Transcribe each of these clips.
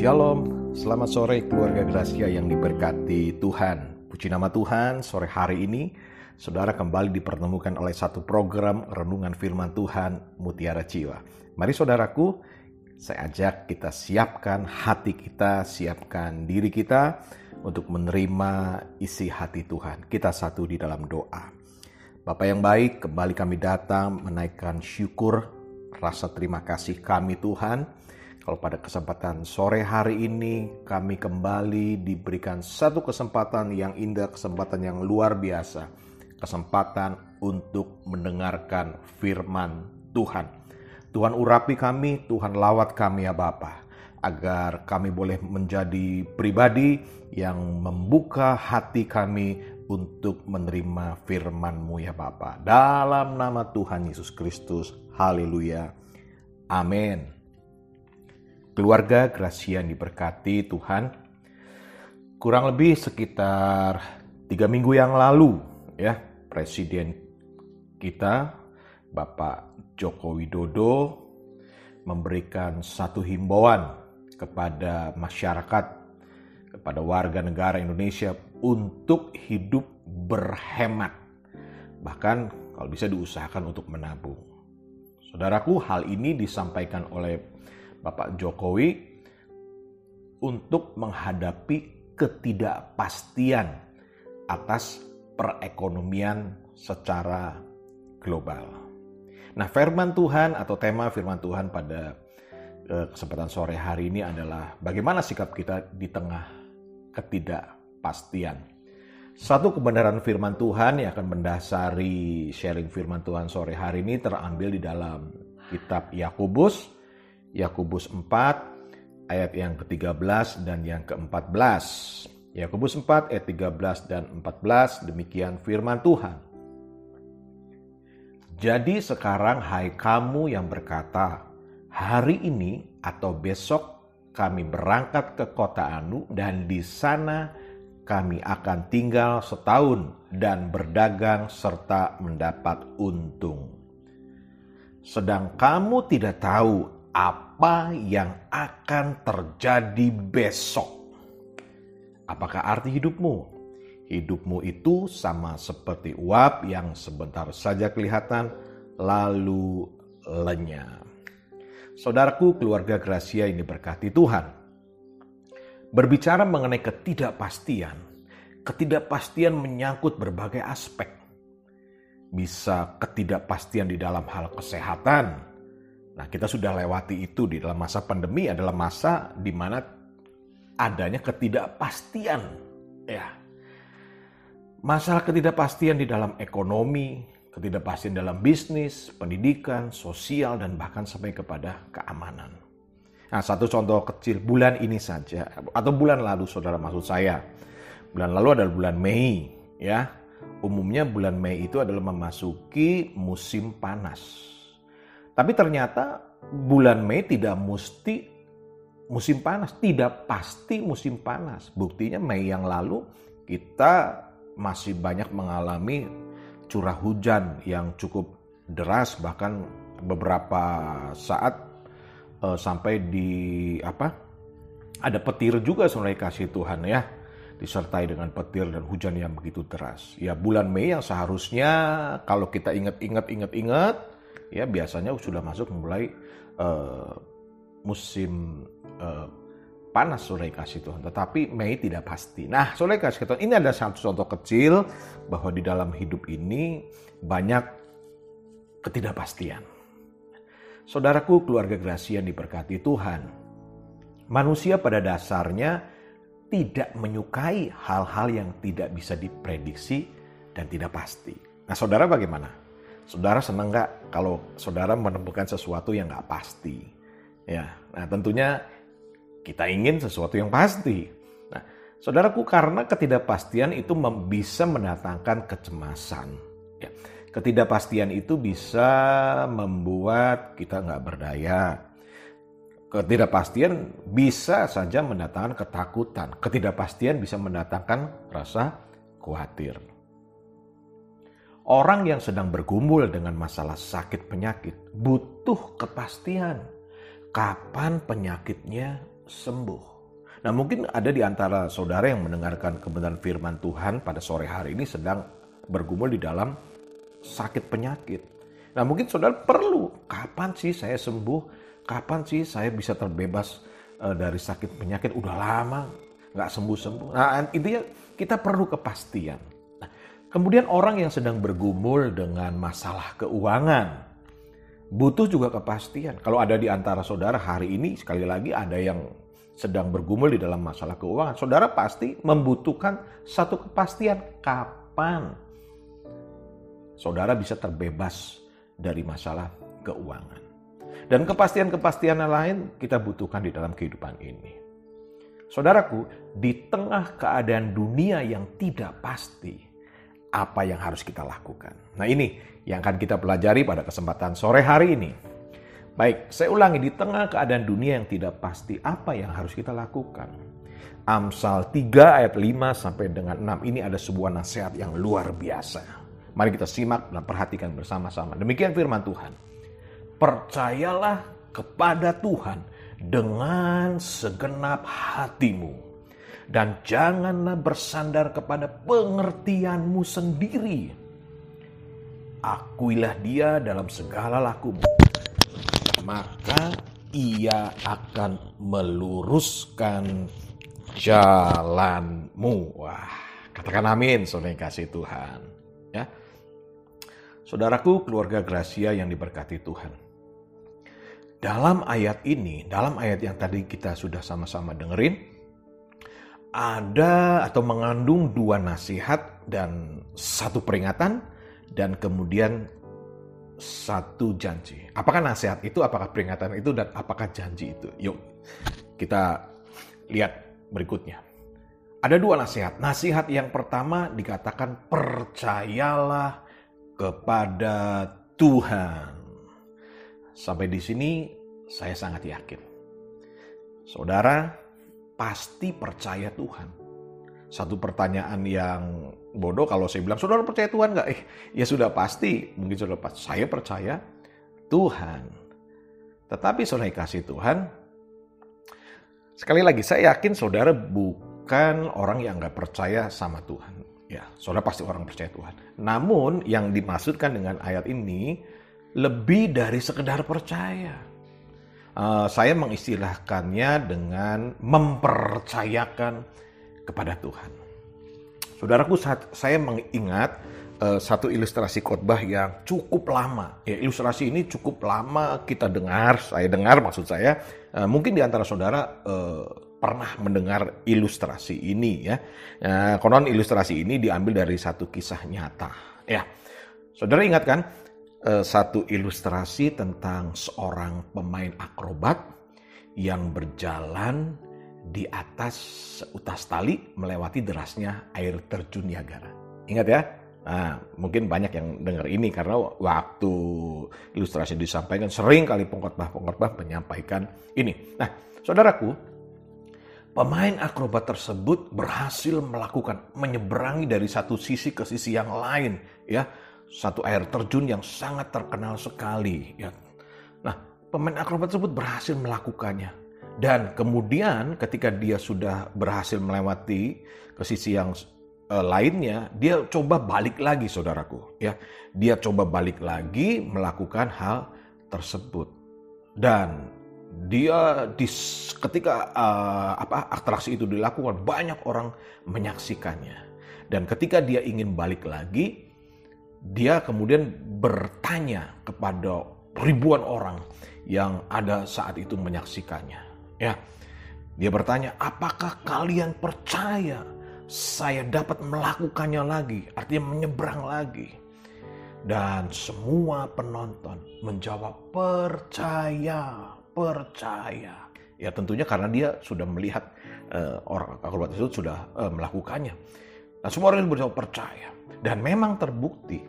Shalom, selamat sore keluarga Gracia yang diberkati Tuhan. Puji nama Tuhan, sore hari ini saudara kembali dipertemukan oleh satu program renungan firman Tuhan Mutiara Jiwa. Mari saudaraku, saya ajak kita siapkan hati kita, siapkan diri kita untuk menerima isi hati Tuhan. Kita satu di dalam doa. Bapak yang baik, kembali kami datang menaikkan syukur, rasa terima kasih kami Tuhan kalau pada kesempatan sore hari ini kami kembali diberikan satu kesempatan yang indah, kesempatan yang luar biasa, kesempatan untuk mendengarkan firman Tuhan. Tuhan urapi kami, Tuhan lawat kami ya Bapa, agar kami boleh menjadi pribadi yang membuka hati kami untuk menerima firman-Mu ya Bapa. Dalam nama Tuhan Yesus Kristus, haleluya. Amin. Keluarga Gracia yang diberkati Tuhan, kurang lebih sekitar tiga minggu yang lalu ya Presiden kita Bapak Joko Widodo memberikan satu himbauan kepada masyarakat, kepada warga negara Indonesia untuk hidup berhemat. Bahkan kalau bisa diusahakan untuk menabung. Saudaraku, hal ini disampaikan oleh Bapak Jokowi untuk menghadapi ketidakpastian atas perekonomian secara global. Nah, firman Tuhan atau tema firman Tuhan pada eh, kesempatan sore hari ini adalah bagaimana sikap kita di tengah ketidakpastian. Satu kebenaran firman Tuhan yang akan mendasari sharing firman Tuhan sore hari ini terambil di dalam kitab Yakobus Yakobus 4 ayat yang ke-13 dan yang ke-14. Yakobus 4 ayat 13 dan 14 demikian firman Tuhan. Jadi sekarang hai kamu yang berkata, hari ini atau besok kami berangkat ke kota Anu dan di sana kami akan tinggal setahun dan berdagang serta mendapat untung. Sedang kamu tidak tahu apa yang akan terjadi besok. Apakah arti hidupmu? Hidupmu itu sama seperti uap yang sebentar saja kelihatan lalu lenyap. Saudaraku, keluarga Gracia ini berkati Tuhan. Berbicara mengenai ketidakpastian, ketidakpastian menyangkut berbagai aspek. Bisa ketidakpastian di dalam hal kesehatan, Nah, kita sudah lewati itu di dalam masa pandemi adalah masa di mana adanya ketidakpastian, ya. Masalah ketidakpastian di dalam ekonomi, ketidakpastian dalam bisnis, pendidikan, sosial, dan bahkan sampai kepada keamanan. Nah, satu contoh kecil bulan ini saja, atau bulan lalu, saudara maksud saya. Bulan lalu adalah bulan Mei, ya. Umumnya bulan Mei itu adalah memasuki musim panas tapi ternyata bulan Mei tidak mesti musim panas, tidak pasti musim panas. Buktinya Mei yang lalu kita masih banyak mengalami curah hujan yang cukup deras bahkan beberapa saat uh, sampai di apa ada petir juga sebenarnya kasih Tuhan ya disertai dengan petir dan hujan yang begitu deras. Ya bulan Mei yang seharusnya kalau kita ingat-ingat ingat-ingat ya biasanya sudah masuk mulai uh, musim uh, panas sore kasih Tuhan. Tetapi Mei tidak pasti. Nah sore kasih Tuhan ini ada satu contoh kecil bahwa di dalam hidup ini banyak ketidakpastian. Saudaraku keluarga Gracia yang diberkati Tuhan. Manusia pada dasarnya tidak menyukai hal-hal yang tidak bisa diprediksi dan tidak pasti. Nah saudara bagaimana? Saudara senang nggak kalau saudara menemukan sesuatu yang nggak pasti? Ya, nah tentunya kita ingin sesuatu yang pasti. Nah, saudaraku karena ketidakpastian itu bisa mendatangkan kecemasan. Ya, ketidakpastian itu bisa membuat kita nggak berdaya. Ketidakpastian bisa saja mendatangkan ketakutan. Ketidakpastian bisa mendatangkan rasa khawatir. Orang yang sedang bergumul dengan masalah sakit penyakit butuh kepastian kapan penyakitnya sembuh. Nah mungkin ada di antara saudara yang mendengarkan kebenaran firman Tuhan pada sore hari ini sedang bergumul di dalam sakit penyakit. Nah mungkin saudara perlu, kapan sih saya sembuh? Kapan sih saya bisa terbebas uh, dari sakit penyakit? Udah lama nggak sembuh-sembuh. Nah intinya kita perlu kepastian. Kemudian orang yang sedang bergumul dengan masalah keuangan, butuh juga kepastian. Kalau ada di antara saudara hari ini, sekali lagi ada yang sedang bergumul di dalam masalah keuangan, saudara pasti membutuhkan satu kepastian kapan saudara bisa terbebas dari masalah keuangan. Dan kepastian-kepastian lain kita butuhkan di dalam kehidupan ini. Saudaraku, di tengah keadaan dunia yang tidak pasti, apa yang harus kita lakukan? Nah ini yang akan kita pelajari pada kesempatan sore hari ini. Baik, saya ulangi di tengah keadaan dunia yang tidak pasti, apa yang harus kita lakukan? Amsal 3 ayat 5 sampai dengan 6 ini ada sebuah nasihat yang luar biasa. Mari kita simak dan perhatikan bersama-sama. Demikian firman Tuhan. Percayalah kepada Tuhan dengan segenap hatimu dan janganlah bersandar kepada pengertianmu sendiri. Akuilah dia dalam segala lakumu maka ia akan meluruskan jalanmu. Wah, katakan amin, saudara kasih Tuhan. Ya, saudaraku, keluarga Gracia yang diberkati Tuhan. Dalam ayat ini, dalam ayat yang tadi kita sudah sama-sama dengerin, ada atau mengandung dua nasihat dan satu peringatan dan kemudian satu janji. Apakah nasihat itu, apakah peringatan itu, dan apakah janji itu? Yuk, kita lihat berikutnya. Ada dua nasihat. Nasihat yang pertama dikatakan percayalah kepada Tuhan. Sampai di sini saya sangat yakin. Saudara pasti percaya Tuhan satu pertanyaan yang bodoh kalau saya bilang, saudara percaya Tuhan nggak? Eh, ya sudah pasti, mungkin sudah pasti. Saya percaya Tuhan. Tetapi saudara kasih Tuhan, sekali lagi saya yakin saudara bukan orang yang nggak percaya sama Tuhan. Ya, saudara pasti orang percaya Tuhan. Namun yang dimaksudkan dengan ayat ini lebih dari sekedar percaya. Uh, saya mengistilahkannya dengan mempercayakan kepada Tuhan. Saudaraku, saya mengingat uh, satu ilustrasi khotbah yang cukup lama. Ya, ilustrasi ini cukup lama kita dengar, saya dengar maksud saya. Uh, mungkin di antara saudara pernah mendengar ilustrasi ini ya. Konon ilustrasi ini diambil dari satu kisah nyata. Ya, saudara ingat kan uh, satu ilustrasi tentang seorang pemain akrobat yang berjalan di atas utas tali melewati derasnya air terjun Niagara. Ingat ya? Nah, mungkin banyak yang dengar ini karena waktu ilustrasi disampaikan sering kali pengkhotbah-pengkhotbah menyampaikan ini. Nah, saudaraku, pemain akrobat tersebut berhasil melakukan menyeberangi dari satu sisi ke sisi yang lain, ya. Satu air terjun yang sangat terkenal sekali, ya. Nah, pemain akrobat tersebut berhasil melakukannya dan kemudian ketika dia sudah berhasil melewati ke sisi yang uh, lainnya, dia coba balik lagi saudaraku. ya Dia coba balik lagi melakukan hal tersebut. Dan dia di, ketika uh, apa atraksi itu dilakukan banyak orang menyaksikannya. Dan ketika dia ingin balik lagi, dia kemudian bertanya kepada ribuan orang yang ada saat itu menyaksikannya. Ya. Dia bertanya, "Apakah kalian percaya saya dapat melakukannya lagi?" Artinya menyeberang lagi. Dan semua penonton menjawab percaya, percaya. Ya tentunya karena dia sudah melihat uh, orang akrobat itu sudah uh, melakukannya. Nah semua orang berjawab percaya. Dan memang terbukti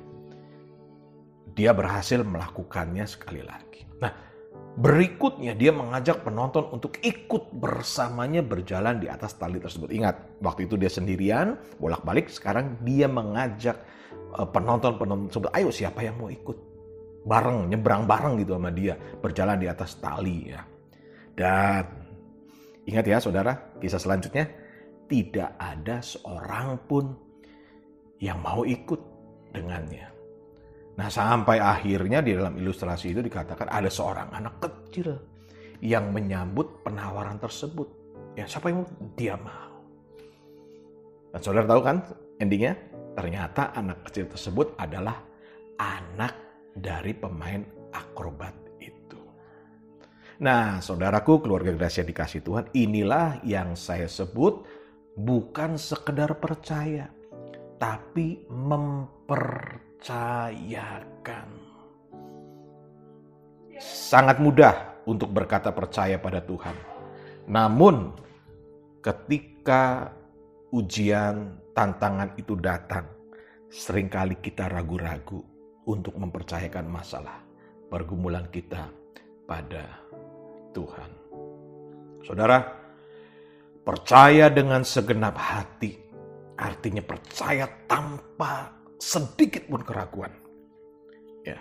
dia berhasil melakukannya sekali lagi. Nah Berikutnya dia mengajak penonton untuk ikut bersamanya berjalan di atas tali tersebut. Ingat, waktu itu dia sendirian, bolak-balik. Sekarang dia mengajak eh, penonton-penonton tersebut, ayo siapa yang mau ikut? Bareng, nyebrang bareng gitu sama dia. Berjalan di atas tali ya. Dan Ingat ya saudara, kisah selanjutnya. Tidak ada seorang pun yang mau ikut dengannya. Nah sampai akhirnya di dalam ilustrasi itu dikatakan ada seorang anak kecil yang menyambut penawaran tersebut. Ya siapa yang mau? Dia mau. Dan saudara tahu kan endingnya? Ternyata anak kecil tersebut adalah anak dari pemain akrobat itu. Nah, saudaraku, keluarga Gracia dikasih Tuhan, inilah yang saya sebut bukan sekedar percaya, tapi mempercayakan. Sangat mudah untuk berkata percaya pada Tuhan. Namun, ketika ujian, tantangan itu datang, sering kali kita ragu-ragu untuk mempercayakan masalah pergumulan kita pada Tuhan. Saudara, percaya dengan segenap hati artinya percaya tanpa sedikit pun keraguan. Ya,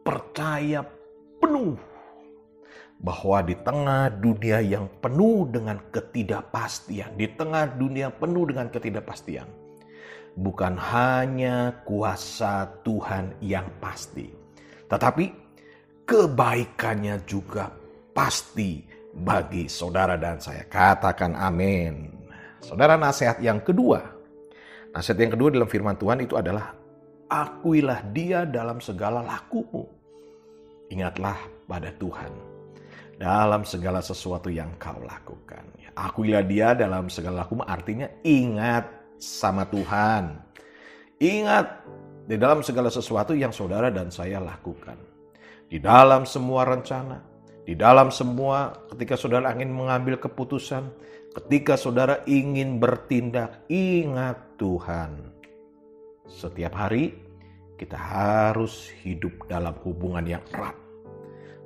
percaya penuh bahwa di tengah dunia yang penuh dengan ketidakpastian, di tengah dunia penuh dengan ketidakpastian, bukan hanya kuasa Tuhan yang pasti, tetapi kebaikannya juga pasti bagi saudara dan saya. Katakan amin. Saudara nasihat yang kedua. Nasihat yang kedua dalam firman Tuhan itu adalah akuilah dia dalam segala lakumu. Ingatlah pada Tuhan dalam segala sesuatu yang kau lakukan. Akuilah dia dalam segala lakumu artinya ingat sama Tuhan. Ingat di dalam segala sesuatu yang saudara dan saya lakukan. Di dalam semua rencana, di dalam semua ketika saudara ingin mengambil keputusan, ketika saudara ingin bertindak, ingat Tuhan. Setiap hari kita harus hidup dalam hubungan yang erat.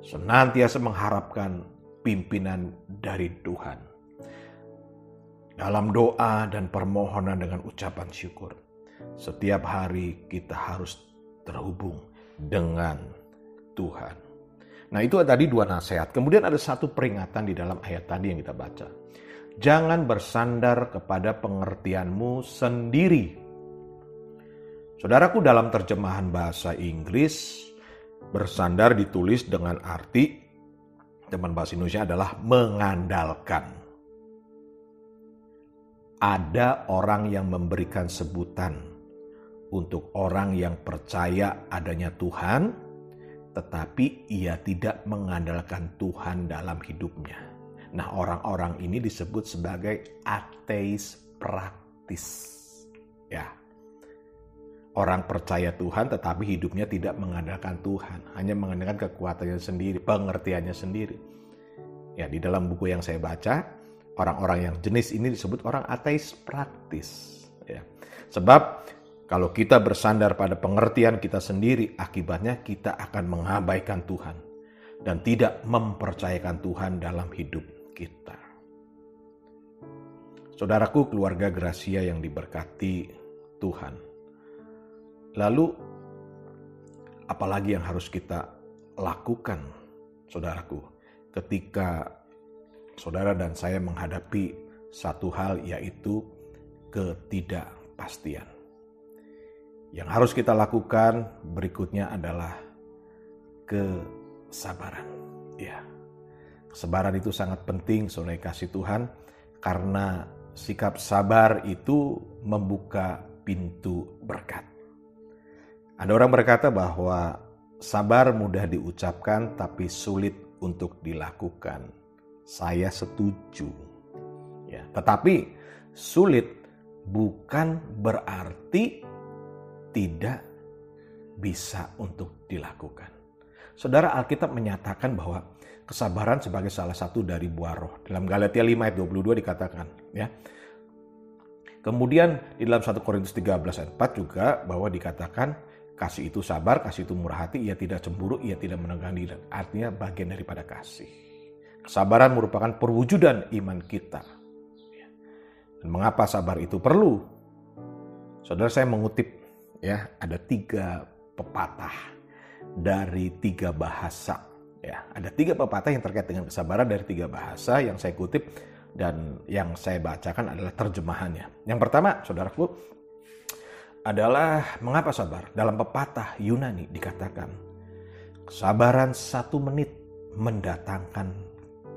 Senantiasa mengharapkan pimpinan dari Tuhan dalam doa dan permohonan dengan ucapan syukur. Setiap hari kita harus terhubung dengan Tuhan. Nah itu tadi dua nasihat. Kemudian ada satu peringatan di dalam ayat tadi yang kita baca. Jangan bersandar kepada pengertianmu sendiri. Saudaraku dalam terjemahan bahasa Inggris, bersandar ditulis dengan arti, teman bahasa Indonesia adalah mengandalkan ada orang yang memberikan sebutan untuk orang yang percaya adanya Tuhan, tetapi ia tidak mengandalkan Tuhan dalam hidupnya. Nah, orang-orang ini disebut sebagai ateis praktis. Ya. Orang percaya Tuhan tetapi hidupnya tidak mengandalkan Tuhan, hanya mengandalkan kekuatannya sendiri, pengertiannya sendiri. Ya, di dalam buku yang saya baca, orang-orang yang jenis ini disebut orang ateis praktis. Ya. Sebab kalau kita bersandar pada pengertian kita sendiri, akibatnya kita akan mengabaikan Tuhan dan tidak mempercayakan Tuhan dalam hidup kita. Saudaraku, keluarga Gracia yang diberkati Tuhan. Lalu, apalagi yang harus kita lakukan, saudaraku, ketika saudara dan saya menghadapi satu hal yaitu ketidakpastian. Yang harus kita lakukan berikutnya adalah kesabaran. Ya. Kesabaran itu sangat penting saudara kasih Tuhan karena sikap sabar itu membuka pintu berkat. Ada orang berkata bahwa sabar mudah diucapkan tapi sulit untuk dilakukan saya setuju. Ya, tetapi sulit bukan berarti tidak bisa untuk dilakukan. Saudara Alkitab menyatakan bahwa kesabaran sebagai salah satu dari buah roh. Dalam Galatia 5 ayat 22 dikatakan, ya. Kemudian di dalam 1 Korintus 13 ayat 4 juga bahwa dikatakan kasih itu sabar, kasih itu murah hati, ia tidak cemburu, ia tidak menenggang diri. Artinya bagian daripada kasih. Kesabaran merupakan perwujudan iman kita. Dan mengapa sabar itu perlu? Saudara saya mengutip ya ada tiga pepatah dari tiga bahasa. Ya, ada tiga pepatah yang terkait dengan kesabaran dari tiga bahasa yang saya kutip Dan yang saya bacakan adalah terjemahannya. Yang pertama, saudaraku, adalah mengapa sabar? Dalam pepatah Yunani dikatakan, kesabaran satu menit mendatangkan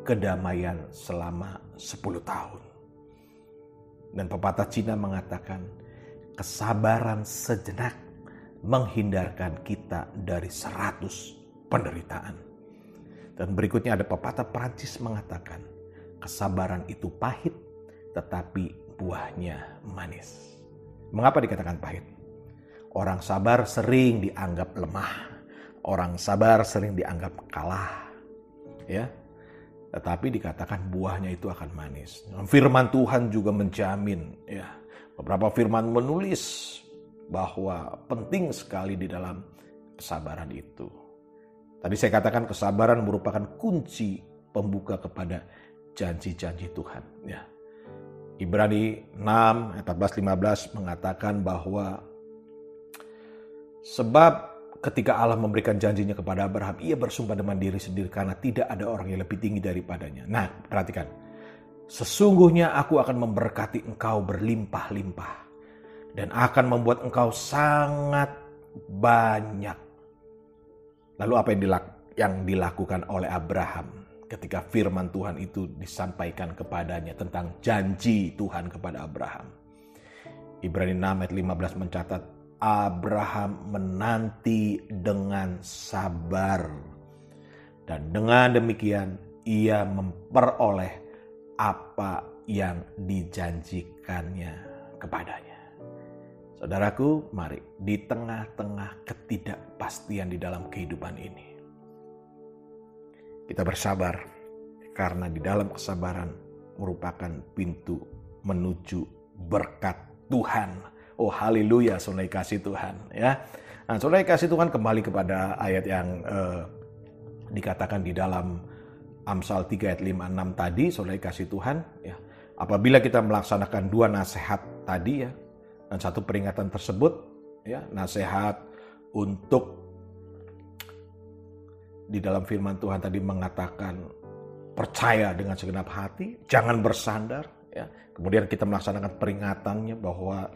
kedamaian selama 10 tahun. Dan pepatah Cina mengatakan, kesabaran sejenak menghindarkan kita dari seratus penderitaan. Dan berikutnya ada pepatah Prancis mengatakan, kesabaran itu pahit tetapi buahnya manis. Mengapa dikatakan pahit? Orang sabar sering dianggap lemah. Orang sabar sering dianggap kalah. Ya, tetapi dikatakan buahnya itu akan manis. Firman Tuhan juga menjamin ya. Beberapa firman menulis bahwa penting sekali di dalam kesabaran itu. Tadi saya katakan kesabaran merupakan kunci pembuka kepada janji-janji Tuhan ya. Ibrani 6 14 15 mengatakan bahwa sebab ketika Allah memberikan janjinya kepada Abraham, ia bersumpah dengan diri sendiri karena tidak ada orang yang lebih tinggi daripadanya. Nah, perhatikan. Sesungguhnya aku akan memberkati engkau berlimpah-limpah dan akan membuat engkau sangat banyak. Lalu apa yang, dilak yang dilakukan oleh Abraham ketika firman Tuhan itu disampaikan kepadanya tentang janji Tuhan kepada Abraham? Ibrani 6 ayat 15 mencatat Abraham menanti dengan sabar. Dan dengan demikian ia memperoleh apa yang dijanjikannya kepadanya. Saudaraku, mari di tengah-tengah ketidakpastian di dalam kehidupan ini. Kita bersabar karena di dalam kesabaran merupakan pintu menuju berkat Tuhan Oh haleluya, saudara kasih Tuhan ya. Nah, saudara kasih Tuhan kembali kepada ayat yang eh, dikatakan di dalam Amsal 3 ayat 5 6 tadi, saudara kasih Tuhan ya. Apabila kita melaksanakan dua nasihat tadi ya dan satu peringatan tersebut ya, nasihat untuk di dalam firman Tuhan tadi mengatakan percaya dengan segenap hati, jangan bersandar ya. Kemudian kita melaksanakan peringatannya bahwa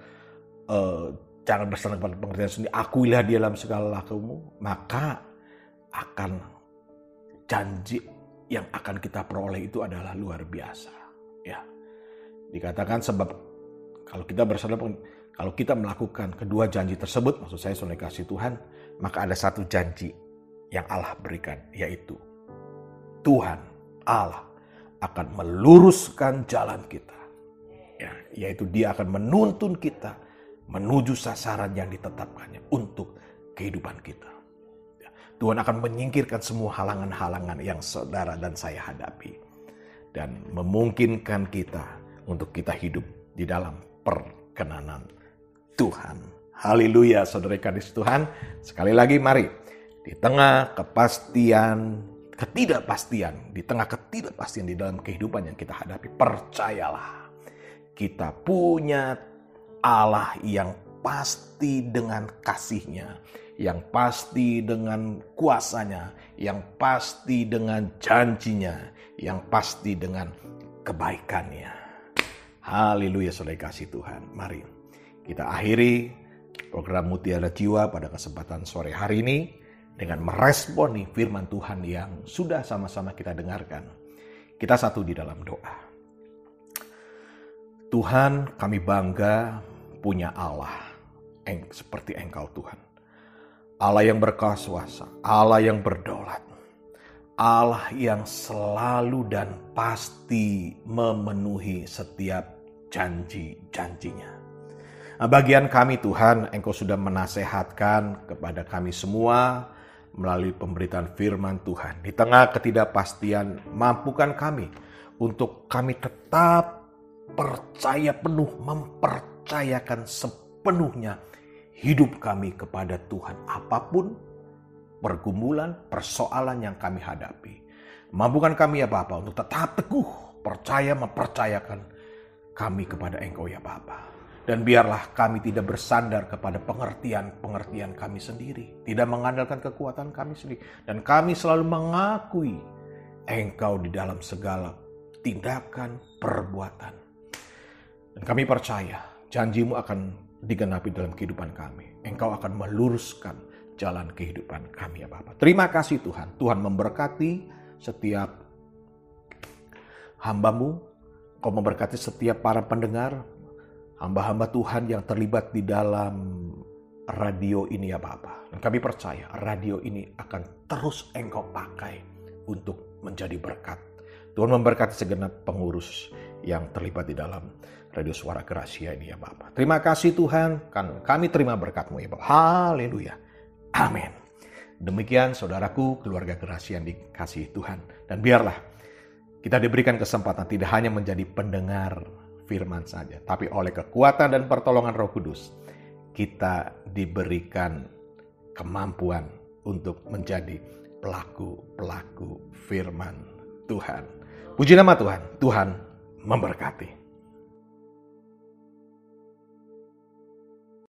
uh, jangan bersandar pada pengertian sendiri, akuilah dia dalam segala lakumu, maka akan janji yang akan kita peroleh itu adalah luar biasa. Ya, dikatakan sebab kalau kita bersandar kalau kita melakukan kedua janji tersebut, maksud saya soal kasih Tuhan, maka ada satu janji yang Allah berikan, yaitu Tuhan Allah akan meluruskan jalan kita. Ya, yaitu dia akan menuntun kita menuju sasaran yang ditetapkannya untuk kehidupan kita. Ya, Tuhan akan menyingkirkan semua halangan-halangan yang saudara dan saya hadapi. Dan memungkinkan kita untuk kita hidup di dalam perkenanan Tuhan. Haleluya saudara kadis Tuhan. Sekali lagi mari. Di tengah kepastian, ketidakpastian. Di tengah ketidakpastian di dalam kehidupan yang kita hadapi. Percayalah. Kita punya Allah yang pasti dengan kasihnya, yang pasti dengan kuasanya, yang pasti dengan janjinya, yang pasti dengan kebaikannya. Haleluya saudara kasih Tuhan. Mari kita akhiri program Mutiara Jiwa pada kesempatan sore hari ini dengan meresponi firman Tuhan yang sudah sama-sama kita dengarkan. Kita satu di dalam doa. Tuhan kami bangga punya Allah eng, seperti Engkau Tuhan. Allah yang berkuasa, Allah yang berdaulat, Allah yang selalu dan pasti memenuhi setiap janji-janjinya. Nah, bagian kami Tuhan, Engkau sudah menasehatkan kepada kami semua melalui pemberitaan firman Tuhan. Di tengah ketidakpastian, mampukan kami untuk kami tetap percaya penuh, mempercayakan sepenuhnya hidup kami kepada Tuhan. Apa pun pergumulan, persoalan yang kami hadapi. Mampukan kami ya Bapak untuk tetap teguh, percaya mempercayakan kami kepada Engkau ya Bapak. Dan biarlah kami tidak bersandar kepada pengertian-pengertian kami sendiri. Tidak mengandalkan kekuatan kami sendiri. Dan kami selalu mengakui Engkau di dalam segala tindakan, perbuatan. Dan kami percaya janjimu akan digenapi dalam kehidupan kami. Engkau akan meluruskan jalan kehidupan kami ya Bapak. Terima kasih Tuhan. Tuhan memberkati setiap hambamu. Kau memberkati setiap para pendengar. Hamba-hamba Tuhan yang terlibat di dalam radio ini ya Bapak. Dan kami percaya radio ini akan terus engkau pakai untuk menjadi berkat. Tuhan memberkati segenap pengurus yang terlibat di dalam radio suara kerasia ini ya Bapak. Terima kasih Tuhan, kan kami terima berkatmu ya Bapak. Haleluya. Amin. Demikian saudaraku, keluarga kerasia yang dikasih Tuhan. Dan biarlah kita diberikan kesempatan tidak hanya menjadi pendengar firman saja, tapi oleh kekuatan dan pertolongan Roh Kudus, kita diberikan kemampuan untuk menjadi pelaku-pelaku firman Tuhan. Puji nama Tuhan, Tuhan memberkati.